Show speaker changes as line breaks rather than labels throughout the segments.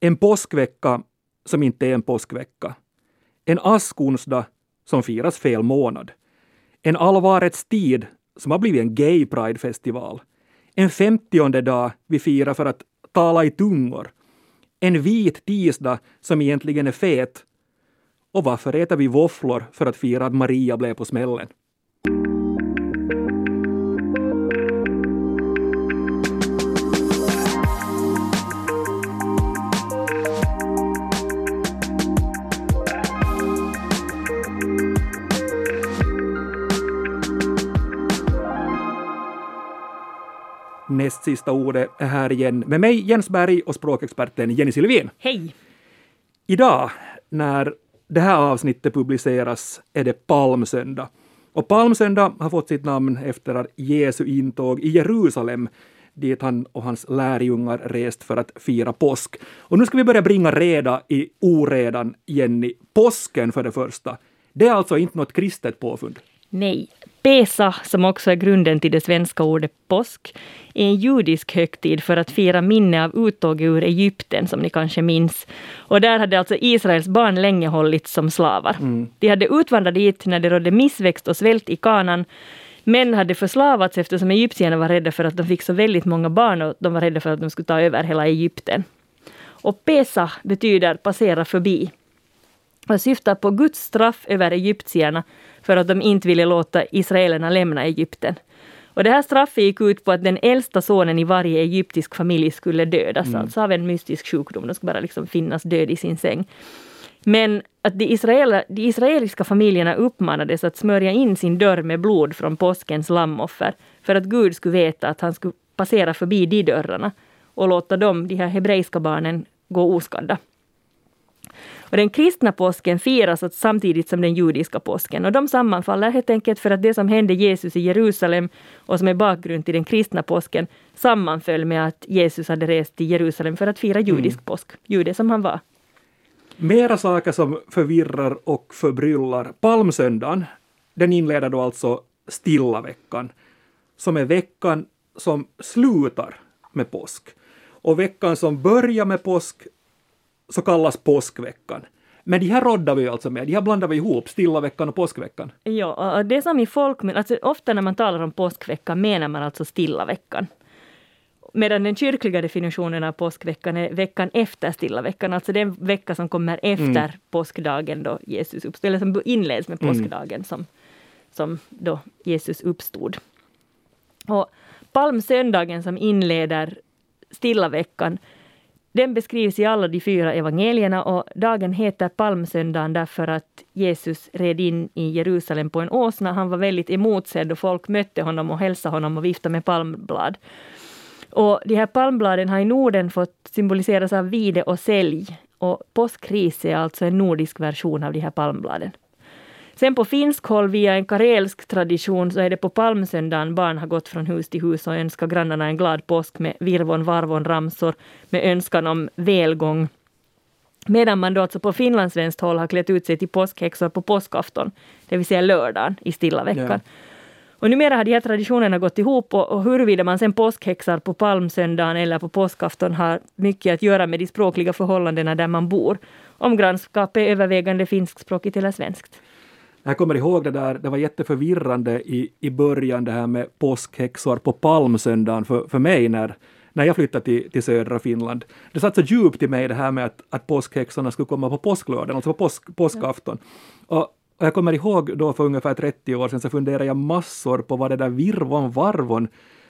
En påskvecka som inte är en påskvecka. En askonsdag som firas fel månad. En allvarets tid som har blivit en gay pride-festival. En femtionde dag vi firar för att tala i tungor. En vit tisdag som egentligen är fet. Och varför äter vi våfflor för att fira att Maria blev på smällen? Näst sista ordet är här igen med mig Jens Berg och språkexperten Jenny Silvin.
Hej!
Idag när det här avsnittet publiceras är det palmsöndag. Och palmsöndag har fått sitt namn efter Jesu intåg i Jerusalem dit han och hans lärjungar rest för att fira påsk. Och nu ska vi börja bringa reda i oredan, Jenny. Påsken för det första. Det är alltså inte något kristet påfund?
Nej. Pesa, som också är grunden till det svenska ordet påsk, är en judisk högtid för att fira minne av uttåget ur Egypten, som ni kanske minns. Och där hade alltså Israels barn länge hållits som slavar. Mm. De hade utvandrat dit när det rådde missväxt och svält i kanan. Män hade förslavats eftersom egyptierna var rädda för att de fick så väldigt många barn och de var rädda för att de skulle ta över hela Egypten. Och Pesa betyder passera förbi och syftar på Guds straff över egyptierna för att de inte ville låta israelerna lämna Egypten. Och det här straffet gick ut på att den äldsta sonen i varje egyptisk familj skulle dödas, mm. alltså av en mystisk sjukdom. De skulle bara liksom finnas död i sin säng. Men att de, israel, de israeliska familjerna uppmanades att smörja in sin dörr med blod från påskens lammoffer, för att Gud skulle veta att han skulle passera förbi de dörrarna och låta dem, de här hebreiska barnen, gå oskadda. Och den kristna påsken firas samtidigt som den judiska påsken. Och de sammanfaller helt enkelt för att det som hände Jesus i Jerusalem och som är bakgrund till den kristna påsken sammanföll med att Jesus hade rest till Jerusalem för att fira judisk mm. påsk, jude som han var.
Mera saker som förvirrar och förbryllar. Palmsöndagen, den inleder då alltså stilla veckan, som är veckan som slutar med påsk. Och veckan som börjar med påsk så kallas påskveckan. Men de här roddar vi alltså med, de här blandar vi ihop, stilla veckan och påskveckan.
Ja, det som i folk, alltså ofta när man talar om påskveckan menar man alltså stilla veckan. Medan den kyrkliga definitionen av påskveckan är veckan efter stilla veckan, alltså den vecka som kommer efter mm. påskdagen då Jesus uppstod, eller som inleds med mm. påskdagen mm. som, som då Jesus uppstod. Och palmsöndagen som inleder stilla veckan den beskrivs i alla de fyra evangelierna och dagen heter palmsöndagen därför att Jesus red in i Jerusalem på en åsna. Han var väldigt emotsedd och folk mötte honom och hälsade honom och viftade med palmblad. Och de här palmbladen har i Norden fått symboliseras av vide och sälj. Och påskris är alltså en nordisk version av de här palmbladen. Sen på finsk håll via en karelsk tradition så är det på palmsöndagen barn har gått från hus till hus och önskat grannarna en glad påsk med virvon, varvon, ramsor med önskan om välgång. Medan man då alltså på finlandssvenskt håll har klätt ut sig till påskhäxor på påskafton, det vill säga lördagen i stilla veckan. Ja. Och numera har de här traditionerna gått ihop och, och huruvida man sen påskhäxar på palmsöndagen eller på påskafton har mycket att göra med de språkliga förhållandena där man bor. Om grannskapet är övervägande finskspråkigt eller svenskt.
Jag kommer ihåg det där, det var jätteförvirrande i, i början det här med påskhäxor på palmsöndagen för, för mig när, när jag flyttade till, till södra Finland. Det satt så djupt i mig det här med att, att påskhäxorna skulle komma på påsklördagen, alltså på påsk, påskafton. Och, och jag kommer ihåg då för ungefär 30 år sedan så funderade jag massor på vad det där virvon varvon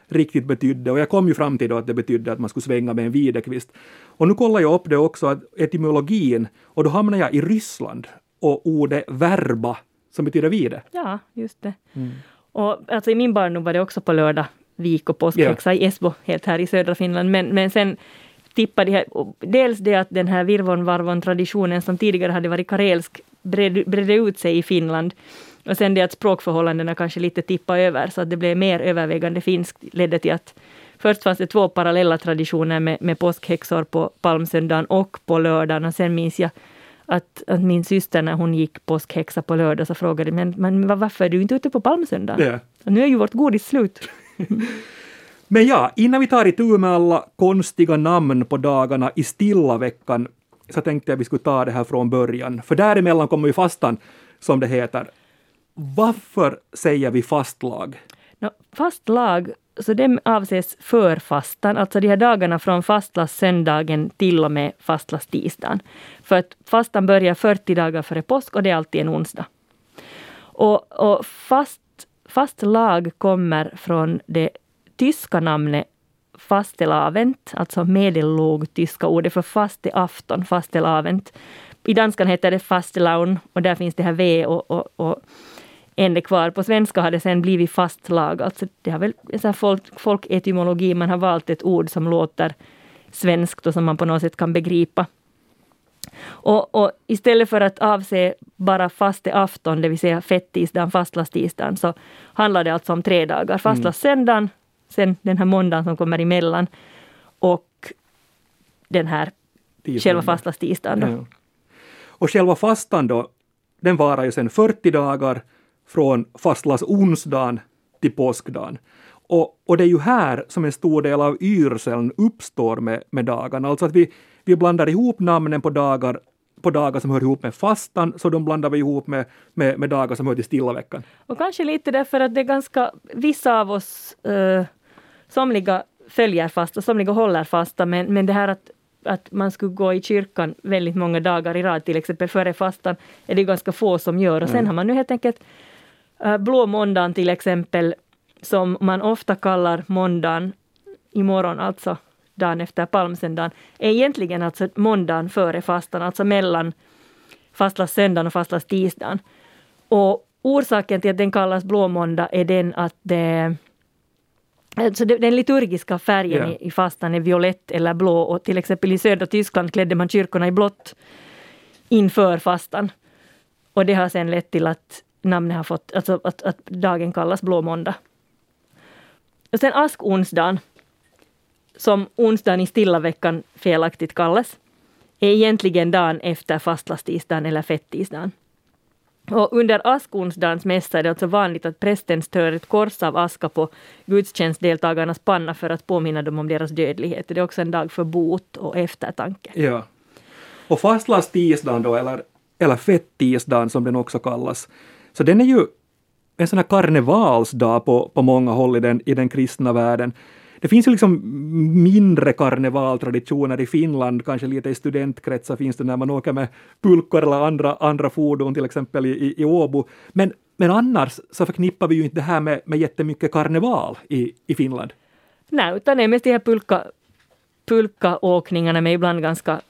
riktigt betydde och jag kom ju fram till då att det betydde att man skulle svänga med en videkvist. Och nu kollar jag upp det också, att etymologin, och då hamnar jag i Ryssland och ordet verba som betyder vide.
Ja, just det. Mm. Och alltså i min barndom var det också på lördag vik och påskhäxa yeah. i Esbo, helt här i södra Finland. Men, men sen tippade jag, dels det att den här virvon-varvon-traditionen som tidigare hade varit karelsk bredde, bredde ut sig i Finland. Och sen det att språkförhållandena kanske lite tippade över, så att det blev mer övervägande finskt, ledde till att först fanns det två parallella traditioner med, med påskhäxor på palmsöndagen och på lördagen. Och sen minns jag att, att min syster när hon gick påskhäxa på lördag så frågade men, men varför är du inte ute på palmsöndag? Och nu är ju vårt godis slut.
Men ja, innan vi tar itu med alla konstiga namn på dagarna i stilla veckan så tänkte jag vi skulle ta det här från början. För däremellan kommer ju fastan, som det heter. Varför säger vi fastlag?
No, fastlag, så det avses för fastan, alltså de här dagarna från fastlagssöndagen till och med fastlagstisdagen. För att fastan börjar 40 dagar före påsk och det är alltid en onsdag. Och, och fast, fast lag kommer från det tyska namnet fastelavent, alltså medellåg tyska ordet för fasteafton, fastelavent. I danskan heter det fastelaun och där finns det här V och, och, och ände kvar. På svenska har det sen blivit fastlag. Alltså det har väl så folk, folketymologi, man har valt ett ord som låter svenskt och som man på något sätt kan begripa. Och, och, istället för att avse bara fasteafton, det vill säga fettisdagen, fastlagsstisdagen, så handlar det alltså om tre dagar. Mm. Fastlagssöndagen, sen den här måndagen som kommer emellan och den här Tisdagen. själva fastlagsstisdagen. Ja.
Och själva fastan då, den varar ju sen 40 dagar från fastlagsonsdagen till påskdagen. Och, och det är ju här som en stor del av yrseln uppstår med, med dagarna. Alltså att vi, vi blandar ihop namnen på dagar på dagar som hör ihop med fastan, så de blandar vi ihop med, med, med dagar som hör till stilla veckan.
Och kanske lite därför att det är ganska, vissa av oss, uh, somliga följer fasta, somliga håller fasta, men, men det här att, att man skulle gå i kyrkan väldigt många dagar i rad, till exempel före fastan, är det ganska få som gör. Och sen mm. har man nu helt enkelt blå måndagen till exempel, som man ofta kallar måndagen imorgon, alltså dagen efter palmsöndagen, är egentligen alltså måndagen före fastan, alltså mellan fastlagssöndagen och fastlagsstisdagen. Och orsaken till att den kallas blåmåndag är den att det Alltså den liturgiska färgen yeah. i, i fastan är violett eller blå och till exempel i södra Tyskland klädde man kyrkorna i blått inför fastan. Och det har sen lett till att namnet har fått, alltså att, att dagen kallas blå måndag. Och sen askonsdagen som onsdagen i stilla veckan felaktigt kallas, är egentligen dagen efter fastlastisdagen eller fettisdagen. Och under askonsdagens mässa är det alltså vanligt att prästen stör ett kors av aska på gudstjänstdeltagarnas panna för att påminna dem om deras dödlighet. Det är också en dag för bot och eftertanke.
Ja. Och fastlastisdagen då, eller, eller fettisdagen som den också kallas, så den är ju en sån här karnevalsdag på, på många håll i den, i den kristna världen det finns ju liksom mindre karnevaltraditioner i Finland, kanske lite i studentkretsar finns det när man åker med pulkor eller andra, andra fordon, till exempel i, i, i Åbo. Men, men annars så förknippar vi ju inte det här med, med jättemycket karneval i, i Finland.
Nej, utan det är mest de här pulka, pulkaåkningarna med ibland ganska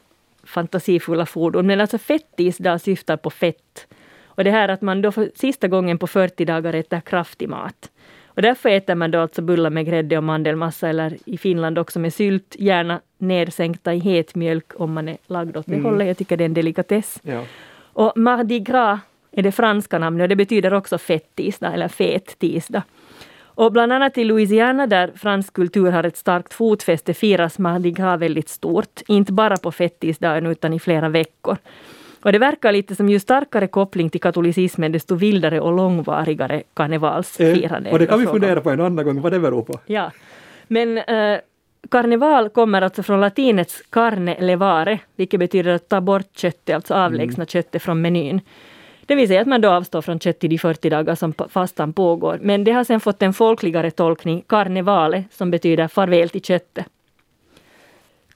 fantasifulla fordon. Men alltså fettisdag syftar på fett. Och det här att man då för sista gången på 40 dagar äter kraftig mat. Och därför äter man då alltså bullar med grädde och mandelmassa eller i Finland också med sylt, gärna nedsänkta i het mjölk om man är lagd åt det mm. hållet. Jag tycker det är en delikatess. Ja. Och Mardi Gras är det franska namnet och det betyder också fettisdag eller fet tisdag. Och bland annat i Louisiana där fransk kultur har ett starkt fotfäste firas Mardi Gras väldigt stort. Inte bara på fettisdagen utan i flera veckor. Och det verkar lite som ju starkare koppling till katolicismen, desto vildare och långvarigare karnevalsfirande.
Eh, och det kan vi fundera på en annan gång, vad det beror på.
Ja. Men eh, karneval kommer alltså från latinets carne levare, vilket betyder att ta bort köttet, alltså avlägsna mm. köttet från menyn. Det vill säga att man då avstår från kött i de 40 dagar som fastan pågår. Men det har sen fått en folkligare tolkning, karnevale, som betyder farväl till köttet.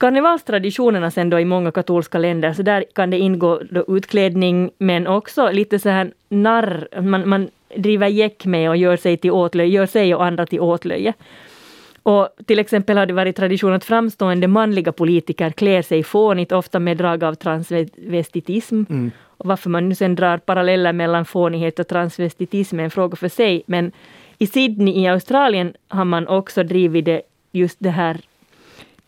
Karnevalstraditionerna sen då i många katolska länder, så där kan det ingå utklädning men också lite så här narr, man, man driver gäck med och gör sig, till åtlöje, gör sig och andra till åtlöje. Och till exempel har det varit tradition att framstående manliga politiker klär sig fånigt, ofta med drag av transvestitism. Mm. Och varför man nu sen drar paralleller mellan fånighet och transvestitism är en fråga för sig. Men i Sydney i Australien har man också drivit det, just det här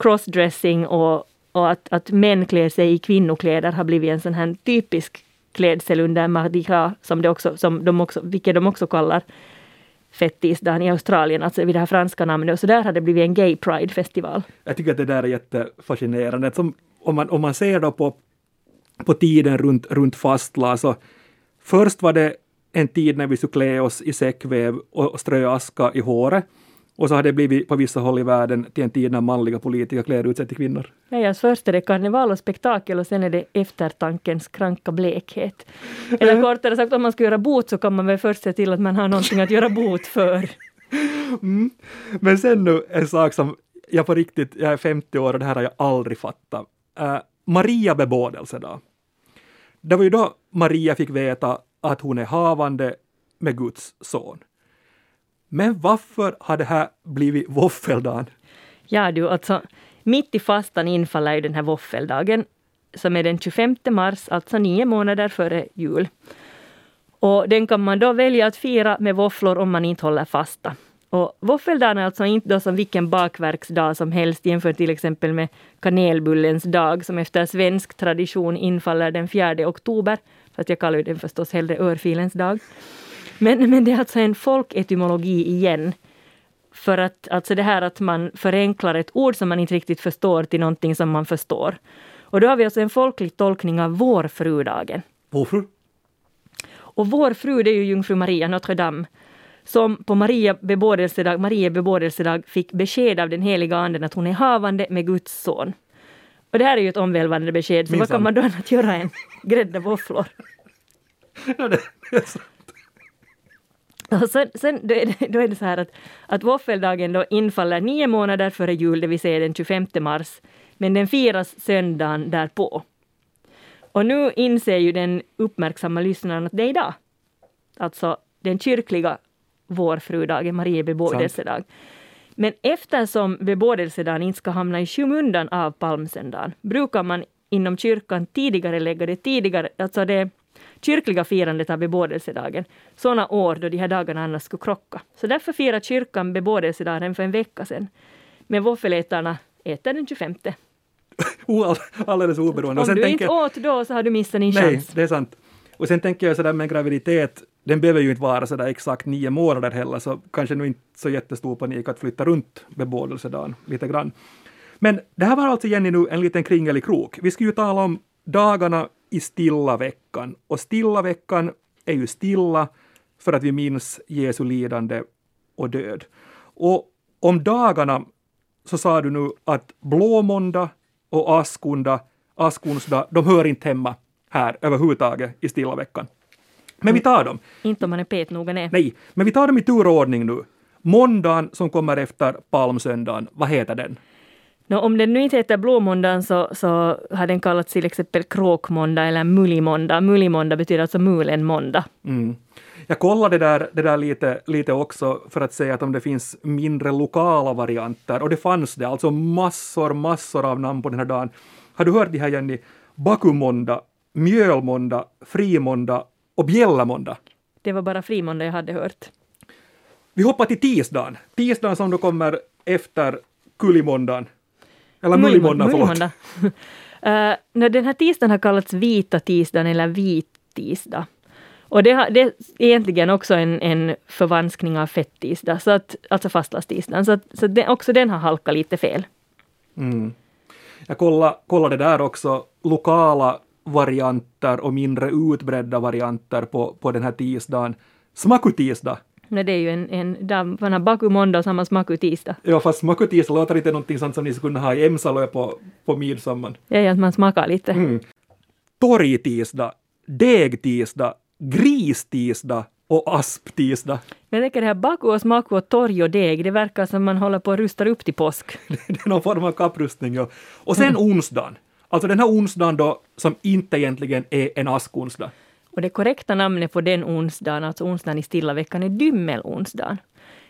crossdressing och, och att, att män klär sig i kvinnokläder har blivit en sån här typisk klädsel under Mardi Gras, som, det också, som de också, vilket de också kallar fettisdagen i Australien, alltså vid det här franska namnet. Och så där har det blivit en gay pride-festival.
Jag tycker att det där är jättefascinerande. Som, om, man, om man ser då på, på tiden runt, runt fastla, så först var det en tid när vi skulle klä oss i säckväv och strö aska i håret. Och så har det blivit på vissa håll i världen till en tid när manliga politiker klär ut sig till kvinnor.
Nej, alltså först är det karneval och spektakel och sen är det eftertankens kranka blekhet. Eller kortare sagt, om man ska göra bot så kan man väl först se till att man har någonting att göra bot för.
Mm. Men sen nu en sak som jag på riktigt, jag är 50 år och det här har jag aldrig fattat. Uh, Maria bebådelsedag. Det var ju då Maria fick veta att hon är havande med Guds son. Men varför har det här blivit våffeldagen?
Ja du, alltså mitt i fastan infaller ju den här våffeldagen som är den 25 mars, alltså nio månader före jul. Och den kan man då välja att fira med våfflor om man inte håller fasta. Och våffeldagen är alltså inte då som vilken bakverksdag som helst jämfört till exempel med kanelbullens dag som efter svensk tradition infaller den 4 oktober. Fast jag kallar den förstås hellre örfilens dag. Men, men det är alltså en folketymologi igen. För att alltså det här att man förenklar ett ord som man inte riktigt förstår till någonting som man förstår. Och då har vi alltså en folklig tolkning av vårfrudagen.
Vårfru?
Och vår fru det är ju jungfru Maria, Notre Dame, som på Maria bebådelsedag, Maria bebådelsedag fick besked av den heliga anden att hon är havande med Guds son. Och det här är ju ett omvälvande besked, så Minsan. vad kan man då annat göra än grädda våfflor?
Ja, det, det är så.
Och sen, sen då, är det, då är det så här att, att våffeldagen då infaller nio månader före jul, det vill säga den 25 mars, men den firas söndagen därpå. Och nu inser ju den uppmärksamma lyssnaren att det är idag. Alltså den kyrkliga vårfrudagen, Marie bebådelsedag. Men eftersom bebådelsedagen inte ska hamna i skymundan av palmsöndagen brukar man inom kyrkan tidigare lägga det tidigare, alltså det kyrkliga firandet av bebådelsedagen sådana år då de här dagarna annars skulle krocka. Så därför firar kyrkan bebådelsedagen för en vecka sedan. Men våffelätarna äter den 25.
Alldeles oberoende.
Om du inte åt då så har du missat din chans.
Nej, det är sant. Och sen tänker jag sådär med graviditet, den behöver ju inte vara sådär exakt nio månader heller, så kanske nu inte så jättestor panik att flytta runt bebådelsedagen lite grann. Men det här var alltså Jenny nu en liten kringelig krok. Vi ska ju tala om dagarna i stilla veckan. Och stilla veckan är ju stilla för att vi minns Jesu lidande och död. Och om dagarna så sa du nu att blåmåndag och askunda, askonsdag, de hör inte hemma här överhuvudtaget i stilla veckan. Men vi tar dem.
Inte om man är petnoga, nej.
Nej, men vi tar dem i turordning nu. Måndagen som kommer efter palmsöndagen, vad heter den?
No, om den nu inte heter blåmåndagen så, så har den kallats till exempel kråkmåndag eller mullimåndag. Mullimåndag betyder alltså mulen måndag.
Mm. Jag kollade det där, det där lite, lite också för att se att om det finns mindre lokala varianter och det fanns det, alltså massor, massor av namn på den här dagen. Har du hört de här Jenny? Bakumåndag, mjölmåndag, frimåndag och bjällamåndag.
Det var bara frimåndag jag hade hört.
Vi hoppar till tisdagen. Tisdagen som då kommer efter kullimåndagen. Eller mullimåndag, förlåt.
uh, den här tisdagen har kallats vita tisdagen eller vit tisdag. Och det, har, det är egentligen också en, en förvanskning av fettisdag, så att, alltså fastlastisdagen. Så, att, så det, också den har halkat lite fel.
Mm. Jag kollade, kollade där också lokala varianter och mindre utbredda varianter på, på den här tisdagen. Smakutisdag
Nej, det är ju en, en dag, man har baku måndag och samma smaku tisdag.
Ja, fast smaku tisdag låter inte någonting sånt som ni skulle kunna ha i Emsalö på, på midsommar.
Ja, ja, att man smakar lite.
Mm. Torgtisdag, degtisdag, gristisdag och asptisdag.
Jag tänker det här baku och smaku och torg och deg, det verkar som man håller på att rusta upp till påsk.
det är någon form av kapprustning, ja. Och sen mm. onsdagen. Alltså den här onsdagen då, som inte egentligen är en askonsdag.
Och det korrekta namnet på den onsdagen, alltså onsdagen i stilla veckan, är dymmelonsdagen.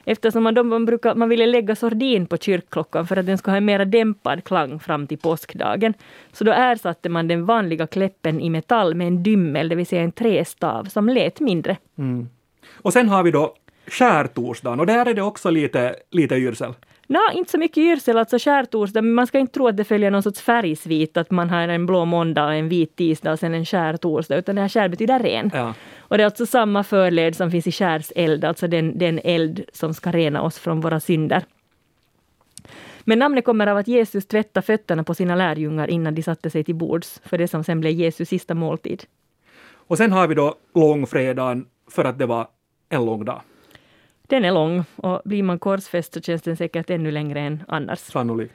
Eftersom man, man, brukar, man ville lägga sordin på kyrkklockan för att den ska ha en mer dämpad klang fram till påskdagen. Så då ersatte man den vanliga kläppen i metall med en dymmel, det vill säga en trästav, som lät mindre.
Mm. Och sen har vi då skärtorsdagen och där är det också lite, lite yrsel.
Nå, inte så mycket yrsel, alltså skärtorsdag, men man ska inte tro att det följer någon sorts färgsvit, att man har en blå måndag, en vit tisdag och sen en skärtorsdag, utan det här skär betyder ren.
Ja.
Och det är alltså samma förled som finns i skärseld, alltså den, den eld som ska rena oss från våra synder. Men namnet kommer av att Jesus tvättade fötterna på sina lärjungar innan de satte sig till bords, för det som sen blev Jesus sista måltid.
Och sen har vi då långfredagen för att det var en lång dag.
Den är lång och blir man korsfäst så känns den säkert ännu längre än annars.
Sannolikt.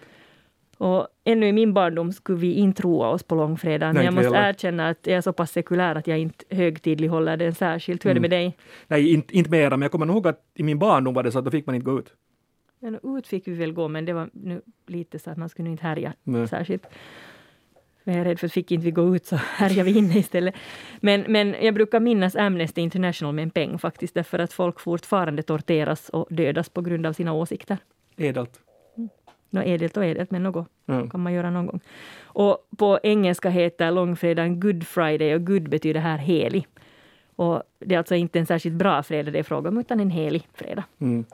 Och ännu i min barndom skulle vi inte roa oss på långfredagen.
Nej,
jag måste
heller.
erkänna att jag är så pass sekulär att jag inte högtidlighåller den särskilt. Hur är det med dig?
Nej, inte, inte mera, men jag kommer ihåg att i min barndom var det så att då fick man inte gå ut.
Ja, ut fick vi väl gå, men det var nu lite så att man skulle inte härja
Nej.
särskilt. Men jag är rädd för att fick inte vi gå ut så härjar vi inne istället. Men, men jag brukar minnas Amnesty International med en peng faktiskt, därför att folk fortfarande torteras och dödas på grund av sina åsikter.
Edelt.
Nå edelt och edelt, men något
Ja.
kan man göra någon gång. Och på engelska heter långfredagen Good Friday och good betyder här helig. Och det är alltså inte en särskilt bra fredag det är fråga om, utan en helig fredag.
Mm.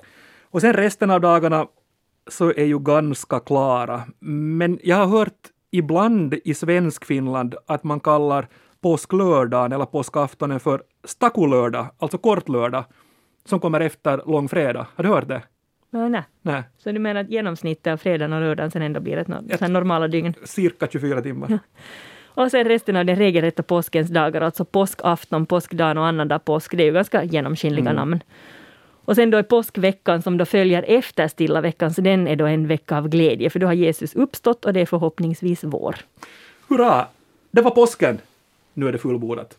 Och sen resten av dagarna så är ju ganska klara. Men jag har hört ibland i svensk Finland att man kallar påsklördagen eller påskaftonen för stakulördag, alltså kortlördag, som kommer efter långfredag. Har du hört det?
Ja, nej.
Nej,
Så du menar att genomsnittet av fredagen och lördagen sen ändå blir ett här normala dygn?
cirka 24 timmar.
Och sen resten av den regelrätta påskens dagar, alltså påskafton, påskdagen och annandag påsk, det är ju ganska genomskinliga
Mm.
namn. Och sen då är påskveckan som då följer efter stilla veckan, så den är då en vecka av glädje, för då har Jesus uppstått och det är förhoppningsvis vår.
Hurra! Det var påsken! Nu är det fullbordat.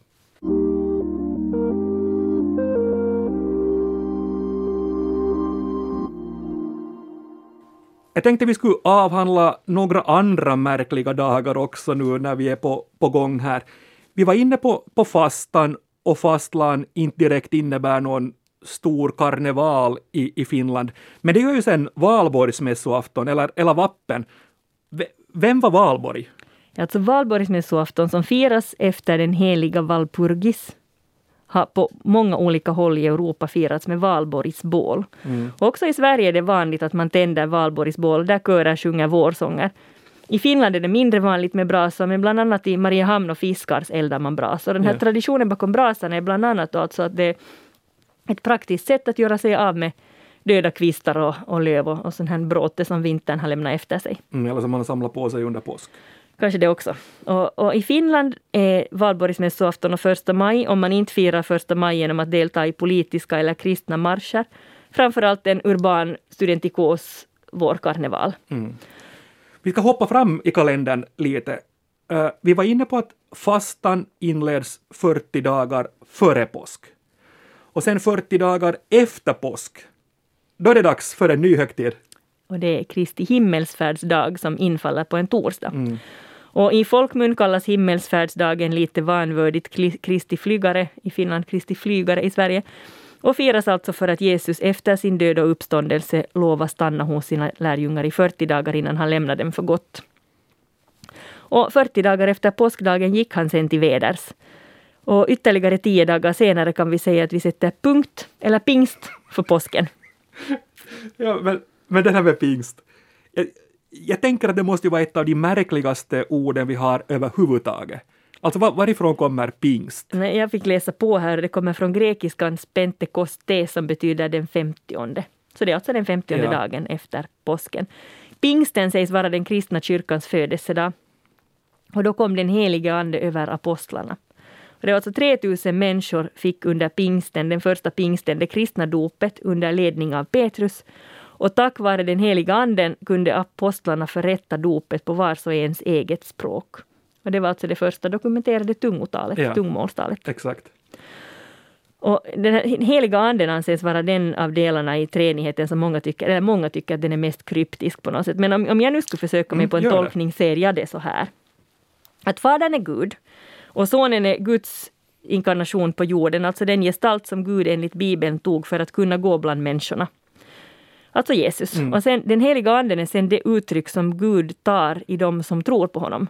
Jag tänkte vi skulle avhandla några andra märkliga dagar också nu när vi är på, på gång här. Vi var inne på, på fastan och fastlan inte direkt innebär någon stor karneval i, i Finland. Men det gör ju sen valborgsmässoafton eller, eller vappen. V- Vem var Valborg?
Alltså valborgsmässoafton som firas efter den heliga Valpurgis har på många olika håll i Europa firats med valborgsbål. Också i Sverige är det vanligt att man tänder valborgsbål där körer sjunger vårsånger. I Finland är det mindre vanligt med brasa, men bland annat i Mariehamn och Fiskars eldar man brasa. Den här
Ja.
traditionen bakom brasan är bland annat alltså att det ett praktiskt sätt att göra sig av med döda kvistar och, och löv och, och sån här bråte som vintern har lämnat efter sig.
Mm, eller som man samlar på sig under påsk.
Kanske det också. Och, och I Finland är valborgsmässoafton och första maj, om man inte firar första maj genom att delta i politiska eller kristna marscher, framförallt en urban studentikos vårkarneval.
Vi ska hoppa fram i kalendern lite. Eh, vi var inne på att fastan inleds 40 dagar före påsk. Och sen 40 dagar efter påsk. Då är det dags för en ny högtid.
Och det är Kristi himmelsfärdsdag som infaller på en torsdag. Och I folkmun kallas himmelsfärdsdagen lite vanvördigt Kristi flygare, i Finland Kristi flygare i Sverige. Och firas alltså för att Jesus efter sin död och uppståndelse lovar stanna hos sina lärjungar i 40 dagar innan han lämnar dem för gott. Och 40 dagar efter påskdagen gick han sen till Veders. Och ytterligare 10 dagar senare kan vi säga att vi sätter punkt, eller pingst, för påsken.
Ja, men, men den här med pingst. Jag, jag tänker att det måste vara ett av de märkligaste orden vi har överhuvudtaget. Alltså var, varifrån kommer pingst?
Nej, jag fick läsa på här, det kommer från grekiskans pentekoste som betyder den femtionde. Så det är alltså den femtionde
Ja.
dagen efter påsken. Pingsten sägs vara den kristna kyrkans födelsedag. Och då kom den helige ande över apostlarna. Och det var alltså 3000 människor fick under pingsten, den första pingsten, det kristna dopet under ledning av Petrus. Och tack vare den heliga anden kunde apostlarna förrätta dopet på vars och ens eget språk. Och det var alltså det första dokumenterade tungotalet,
Ja.
tungomålstalet.
Exakt.
Och den heliga anden anses vara den av delarna i treenigheten som många tycker, eller många tycker att den är mest kryptisk på något sätt. Men om, om jag nu skulle försöka mig
Mm,
på en
det.
tolkning ser jag det så här. Att Fadern är Gud och Sonen är Guds inkarnation på jorden, alltså den gestalt som Gud enligt Bibeln tog för att kunna gå bland människorna. Alltså Jesus.
Mm.
Och sen, den heliga anden är sen det uttryck som Gud tar i de som tror på honom.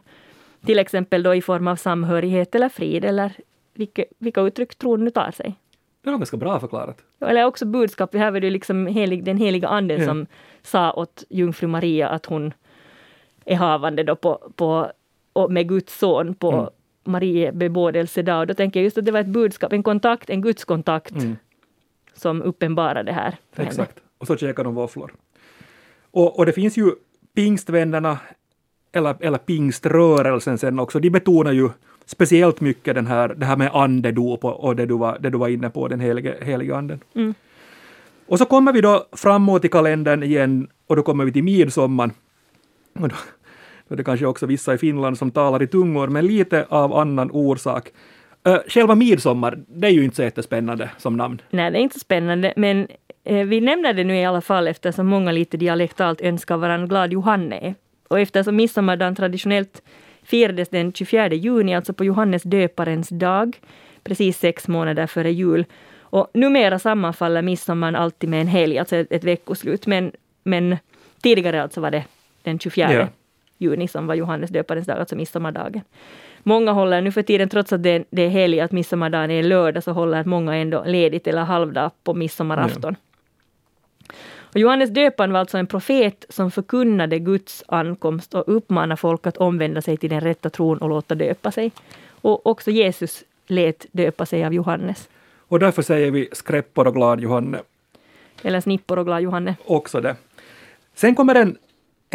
Till exempel då i form av samhörighet eller frid eller vilka, vilka uttryck tron nu tar sig.
Det var ganska bra förklarat.
Eller också budskap, här var det liksom helig, den heliga anden
Ja.
som sa åt jungfru Maria att hon är havande då på, på, och med Guds son på
Mm.
Marie bebådelsedag. Och då tänker jag just att det var ett budskap, en kontakt, en gudskontakt
Mm.
som uppenbarade det här för henne.
Exakt. Och så käkar de våfflor. Och, och det finns ju pingstvännerna, eller, eller pingströrelsen sen också, de betonar ju speciellt mycket den här, det här med andedop och, och det, du var, det du var inne på, den helige, helige anden.
Mm.
Och så kommer vi då framåt i kalendern igen och då kommer vi till midsommar. Och då, är det kanske också vissa i Finland som talar i tungor, men lite av annan orsak. Uh, själva midsommar, det är ju inte så jättespännande som namn.
Nej, det är inte spännande, men eh, vi nämner det nu i alla fall eftersom många lite dialektalt önskar varandra glad Johanne. Och eftersom midsommardagen traditionellt firades den 24 juni, alltså på Johannes döparens dag, precis sex månader före jul. Och numera sammanfaller midsommar alltid med en helg, alltså ett, ett veckoslut, men, men tidigare alltså var det den 24 yeah. Juni som var Johannes döparens dag, alltså midsommardagen. Många håller nu för tiden, trots att det, det är helg, att midsommardagen är lördag, så håller många ändå ledigt eller halvdag på midsommarafton. Ja. Och Johannes döparen var alltså en profet som förkunnade Guds ankomst och uppmanade folk att omvända sig till den rätta tron och låta döpa sig. Och också Jesus lät döpa sig av Johannes.
Och därför säger vi skräppor och glad Johanne.
Eller snippor och glad Johanne.
Också det. Sen kommer en,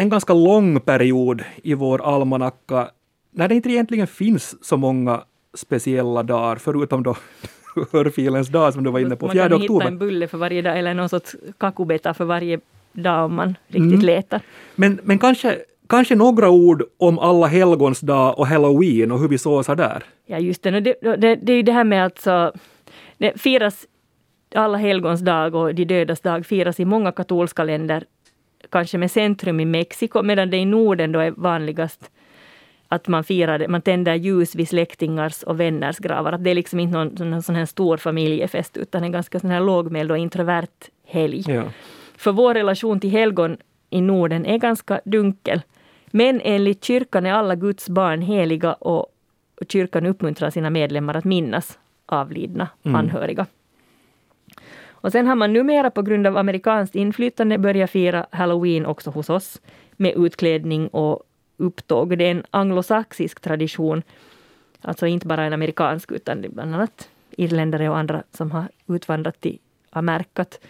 en ganska lång period i vår almanacka när det inte egentligen finns så många speciella dagar, förutom då örfilens dag som du var inne på, 4 oktober. Man
kan hitta en bulle för varje dag eller någon sorts kakubeta för varje dag om man riktigt mm. letar.
Men, men kanske, kanske några ord om alla helgons dag och halloween och hur vi såsar där?
Ja, just det. Det, det, det är ju det här med att så, det firas alla helgons dag och de dödas dag firas i många katolska länder, kanske med centrum i Mexiko, medan det i Norden då är vanligast att man firar, man tänder ljus vid släktingars och vänners gravar. Att det är liksom inte någon, någon sån här stor familjefest utan en ganska sån här lågmäld och introvert helg. Ja. För vår relation till helgon i Norden är ganska dunkel. Men enligt kyrkan är alla Guds barn heliga och kyrkan uppmuntrar sina medlemmar att minnas avlidna mm. Och sen har man numera på grund av amerikanskt inflytande börjat fira halloween också hos oss med utklädning och upptåg. Det är en anglosaxisk tradition, alltså inte bara en amerikansk utan det är bland annat irländare och andra som har utvandrat till Amerikat.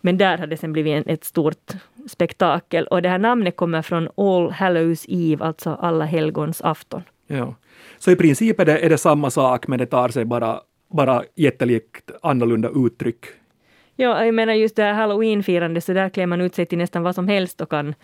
Men där har det sen blivit ett stort spektakel och det här namnet kommer från All Hallows Eve, alltså alla helgons afton.
Ja. Så i princip är det, är det samma sak men det tar sig bara, bara jättelikt annorlunda uttryck.
Ja, jag menar just det här halloweenfirandet, så där klär man ut sig till nästan vad som helst och kan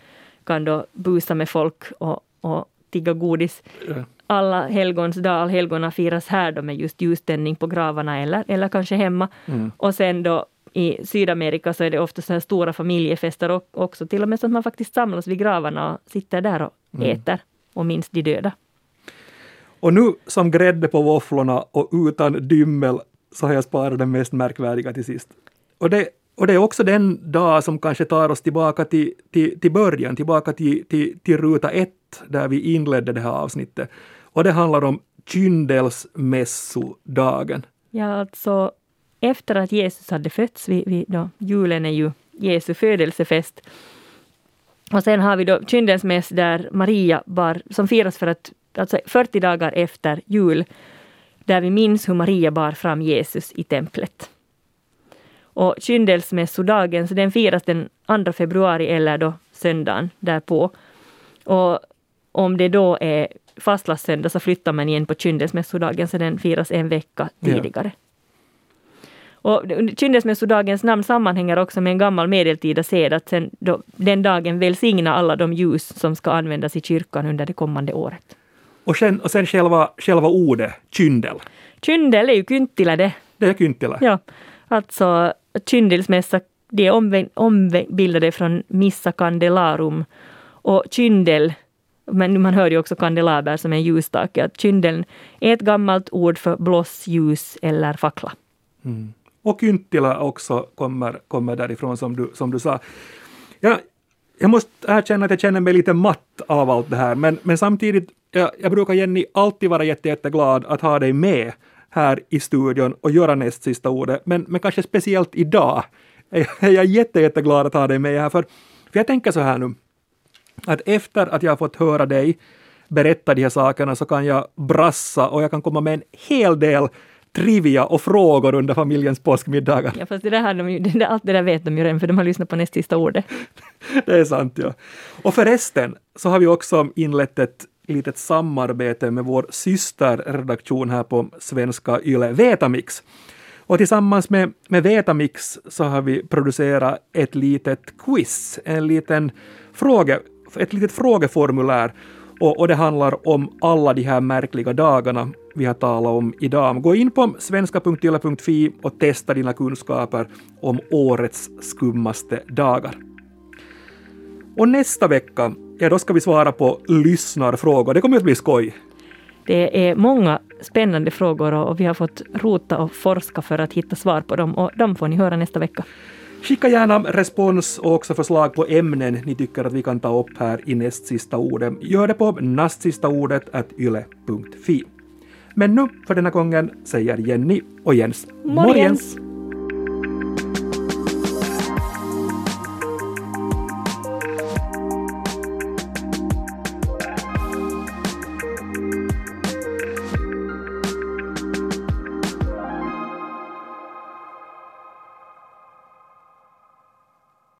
kan då busa med folk och, och tigga godis. Ja. Alla helgons dag, allhelgona firas här då med just ljuständning på gravarna eller, eller kanske hemma. Mm. Och sen då i Sydamerika så är det ofta så här stora familjefester och också till och med så att man faktiskt samlas vid gravarna och sitter där och mm. äter och minns de döda.
Och nu som grädde på våfflorna och utan dymmel så har jag sparat den mest märkvärdiga till sist. Och det och det är också den dag som kanske tar oss tillbaka till, till, till början, tillbaka till, till, till ruta ett, där vi inledde det här avsnittet. Och det handlar om kyndelsmässodagen.
Ja, alltså efter att Jesus hade fötts, vi, vi, då, julen är ju Jesu födelsefest. Och sen har vi då kyndelsmäss där Maria bar, som firas för att, alltså 40 dagar efter jul, där vi minns hur Maria bar fram Jesus i templet. Och kyndelsmässodagen, så den firas den 2 februari eller då söndagen därpå. Och om det då är fastlagssöndag så flyttar man igen på kyndelsmässodagen så den firas en vecka tidigare. Ja. Och kyndelsmässodagens namn sammanhänger också med en gammal medeltida sed att sen då, den dagen välsigna alla de ljus som ska användas i kyrkan under det kommande året.
Och sen, och sen själva, själva ordet kyndel?
Kyndel är ju kynttilä det.
Det är kynttilä?
Ja. Alltså kyndelsmässa, de är ombildade från missa candelarum och kyndel men man hör ju också kandelaber som en ljusstake, att kyndeln är ett gammalt ord för blossljus eller fackla.
Mm. Och kyntila också kommer, kommer därifrån som du, som du sa. Ja, jag måste erkänna att jag känner mig lite matt av allt det här, men, men samtidigt, jag, jag brukar Jenny alltid vara jätte, jätteglad att ha dig med här i studion och göra näst sista ordet. Men, men kanske speciellt idag är jag jätte, jätteglad att ha dig med här. För, för jag tänker så här nu, att efter att jag har fått höra dig berätta de här sakerna så kan jag brassa och jag kan komma med en hel del trivia och frågor under familjens påskmiddagar.
Ja, fast det där har de ju, det, allt det där vet de ju redan, för de har lyssnat på näst sista ordet.
det är sant, ja. Och förresten så har vi också inlett ett litet samarbete med vår systerredaktion här på svenska YLE, Vetamix. Och tillsammans med, med Vetamix så har vi producerat ett litet quiz, en liten fråge, ett litet frågeformulär och, och, det handlar om alla de här märkliga dagarna vi har talat om idag. Gå in på svenska.yle.fi och testa dina kunskaper om årets skummaste dagar. Och nästa vecka, ja då ska vi svara på lyssnarfrågor. Det kommer att bli skoj.
Det är många spännande frågor och vi har fått rota och forska för att hitta svar på dem och de får ni höra nästa vecka.
Skicka gärna respons och också förslag på ämnen ni tycker att vi kan ta upp här i näst sista ordet. Gör det på nastsistaordet yle.fi. Men nu för denna gången säger Jenny och Jens
morgens. morgens.